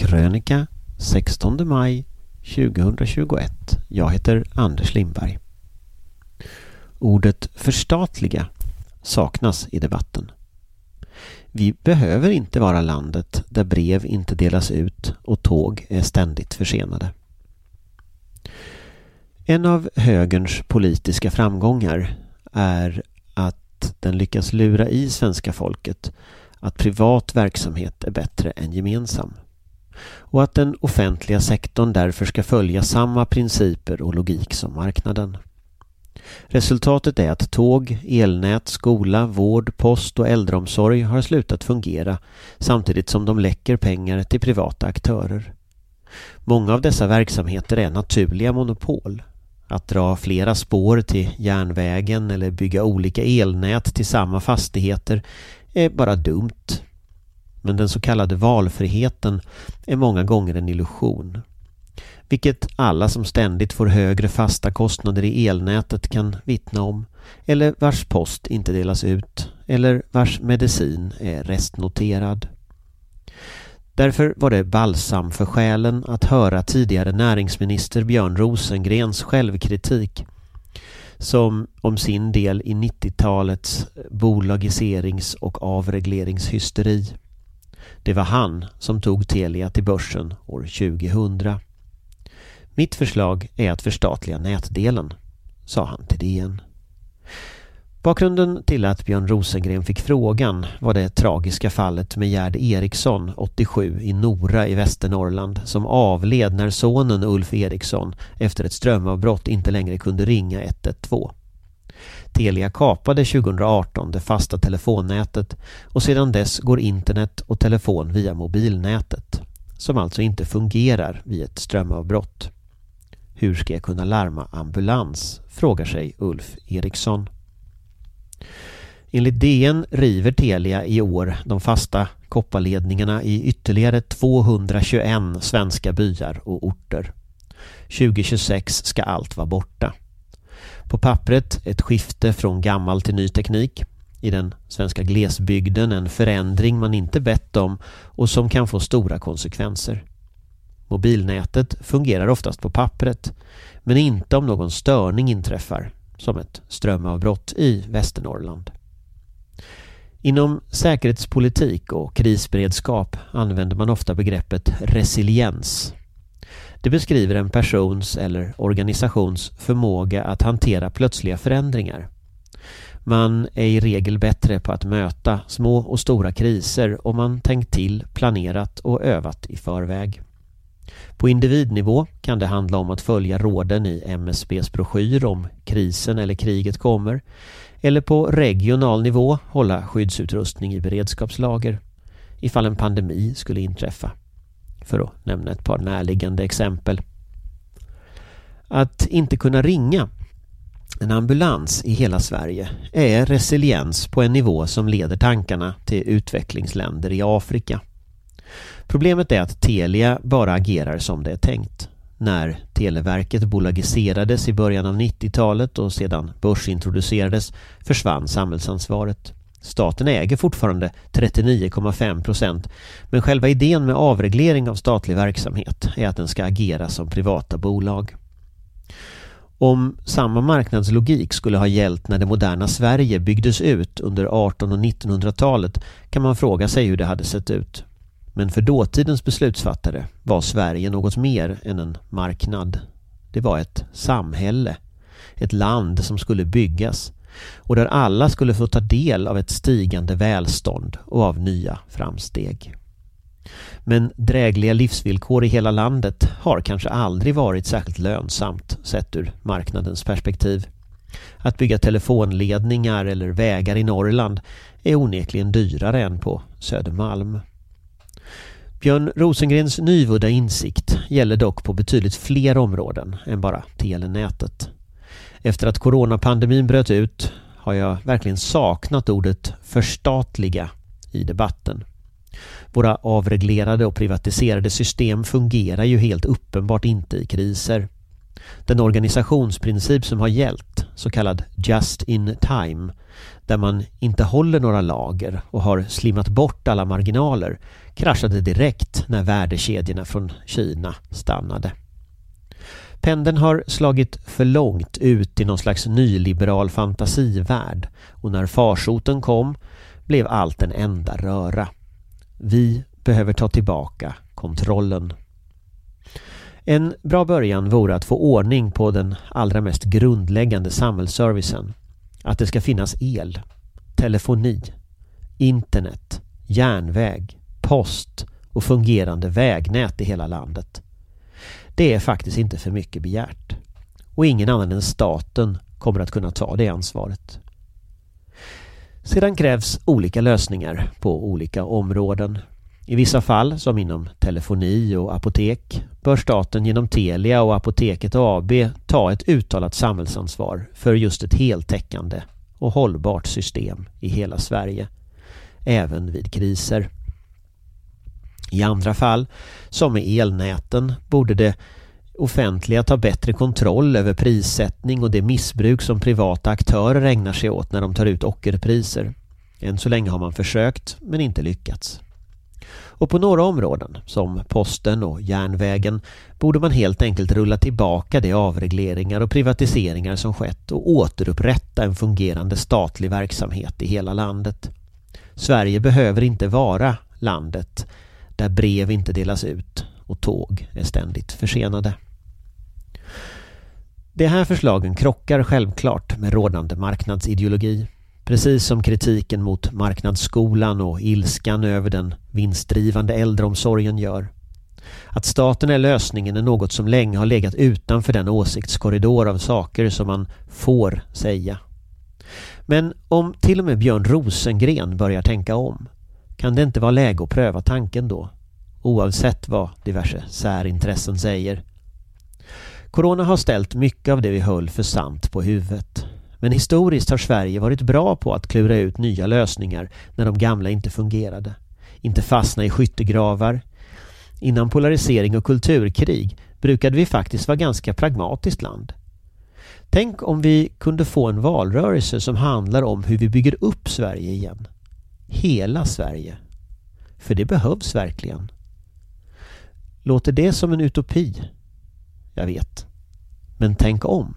Krönika 16 maj 2021. Jag heter Anders Lindberg. Ordet förstatliga saknas i debatten. Vi behöver inte vara landet där brev inte delas ut och tåg är ständigt försenade. En av högerns politiska framgångar är att den lyckas lura i svenska folket att privat verksamhet är bättre än gemensam och att den offentliga sektorn därför ska följa samma principer och logik som marknaden. Resultatet är att tåg, elnät, skola, vård, post och äldreomsorg har slutat fungera samtidigt som de läcker pengar till privata aktörer. Många av dessa verksamheter är naturliga monopol. Att dra flera spår till järnvägen eller bygga olika elnät till samma fastigheter är bara dumt men den så kallade valfriheten är många gånger en illusion. Vilket alla som ständigt får högre fasta kostnader i elnätet kan vittna om. Eller vars post inte delas ut. Eller vars medicin är restnoterad. Därför var det balsam för själen att höra tidigare näringsminister Björn Rosengrens självkritik som om sin del i 90-talets bolagiserings och avregleringshysteri. Det var han som tog Telia till börsen år 2000. Mitt förslag är att förstatliga nätdelen, sa han till DN. Bakgrunden till att Björn Rosengren fick frågan var det tragiska fallet med Gerd Eriksson, 87, i Nora i Västernorrland som avled när sonen Ulf Eriksson efter ett strömavbrott inte längre kunde ringa 112. Telia kapade 2018 det fasta telefonnätet och sedan dess går internet och telefon via mobilnätet som alltså inte fungerar vid ett strömavbrott. Hur ska jag kunna larma ambulans? frågar sig Ulf Eriksson. Enligt DN river Telia i år de fasta kopparledningarna i ytterligare 221 svenska byar och orter. 2026 ska allt vara borta. På pappret ett skifte från gammal till ny teknik. I den svenska glesbygden en förändring man inte bett om och som kan få stora konsekvenser. Mobilnätet fungerar oftast på pappret men inte om någon störning inträffar, som ett strömavbrott i Västernorrland. Inom säkerhetspolitik och krisberedskap använder man ofta begreppet resiliens det beskriver en persons eller organisations förmåga att hantera plötsliga förändringar. Man är i regel bättre på att möta små och stora kriser om man tänkt till, planerat och övat i förväg. På individnivå kan det handla om att följa råden i MSBs broschyr om krisen eller kriget kommer eller på regional nivå hålla skyddsutrustning i beredskapslager ifall en pandemi skulle inträffa för att nämna ett par närliggande exempel. Att inte kunna ringa en ambulans i hela Sverige är resiliens på en nivå som leder tankarna till utvecklingsländer i Afrika. Problemet är att Telia bara agerar som det är tänkt. När Televerket bolagiserades i början av 90-talet och sedan börsintroducerades försvann samhällsansvaret. Staten äger fortfarande 39,5 procent men själva idén med avreglering av statlig verksamhet är att den ska agera som privata bolag. Om samma marknadslogik skulle ha gällt när det moderna Sverige byggdes ut under 1800 och 1900-talet kan man fråga sig hur det hade sett ut. Men för dåtidens beslutsfattare var Sverige något mer än en marknad. Det var ett samhälle, ett land som skulle byggas och där alla skulle få ta del av ett stigande välstånd och av nya framsteg. Men drägliga livsvillkor i hela landet har kanske aldrig varit särskilt lönsamt sett ur marknadens perspektiv. Att bygga telefonledningar eller vägar i Norrland är onekligen dyrare än på Södermalm. Björn Rosengrens nyvudda insikt gäller dock på betydligt fler områden än bara telenätet. Efter att coronapandemin bröt ut har jag verkligen saknat ordet förstatliga i debatten. Våra avreglerade och privatiserade system fungerar ju helt uppenbart inte i kriser. Den organisationsprincip som har gällt, så kallad just in time, där man inte håller några lager och har slimmat bort alla marginaler, kraschade direkt när värdekedjorna från Kina stannade. Pendeln har slagit för långt ut i någon slags nyliberal fantasivärld och när farsoten kom blev allt en enda röra. Vi behöver ta tillbaka kontrollen. En bra början vore att få ordning på den allra mest grundläggande samhällsservicen. Att det ska finnas el, telefoni, internet, järnväg, post och fungerande vägnät i hela landet. Det är faktiskt inte för mycket begärt. Och ingen annan än staten kommer att kunna ta det ansvaret. Sedan krävs olika lösningar på olika områden. I vissa fall, som inom telefoni och apotek, bör staten genom Telia och Apoteket AB ta ett uttalat samhällsansvar för just ett heltäckande och hållbart system i hela Sverige. Även vid kriser. I andra fall, som med elnäten, borde det offentliga ta bättre kontroll över prissättning och det missbruk som privata aktörer ägnar sig åt när de tar ut ockerpriser. Än så länge har man försökt, men inte lyckats. Och på några områden, som posten och järnvägen, borde man helt enkelt rulla tillbaka de avregleringar och privatiseringar som skett och återupprätta en fungerande statlig verksamhet i hela landet. Sverige behöver inte vara landet där brev inte delas ut och tåg är ständigt försenade. De här förslagen krockar självklart med rådande marknadsideologi. Precis som kritiken mot marknadsskolan och ilskan över den vinstdrivande äldreomsorgen gör. Att staten är lösningen är något som länge har legat utanför den åsiktskorridor av saker som man får säga. Men om till och med Björn Rosengren börjar tänka om kan det inte vara läge att pröva tanken då? Oavsett vad diverse särintressen säger. Corona har ställt mycket av det vi höll för sant på huvudet. Men historiskt har Sverige varit bra på att klura ut nya lösningar när de gamla inte fungerade. Inte fastna i skyttegravar. Innan polarisering och kulturkrig brukade vi faktiskt vara ganska pragmatiskt land. Tänk om vi kunde få en valrörelse som handlar om hur vi bygger upp Sverige igen. Hela Sverige. För det behövs verkligen. Låter det som en utopi? Jag vet. Men tänk om.